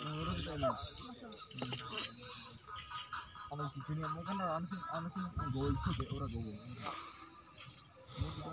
Menurut kita mas. Kalau di dunia kan ada sih ada sih itu deh orang gol. Mau kita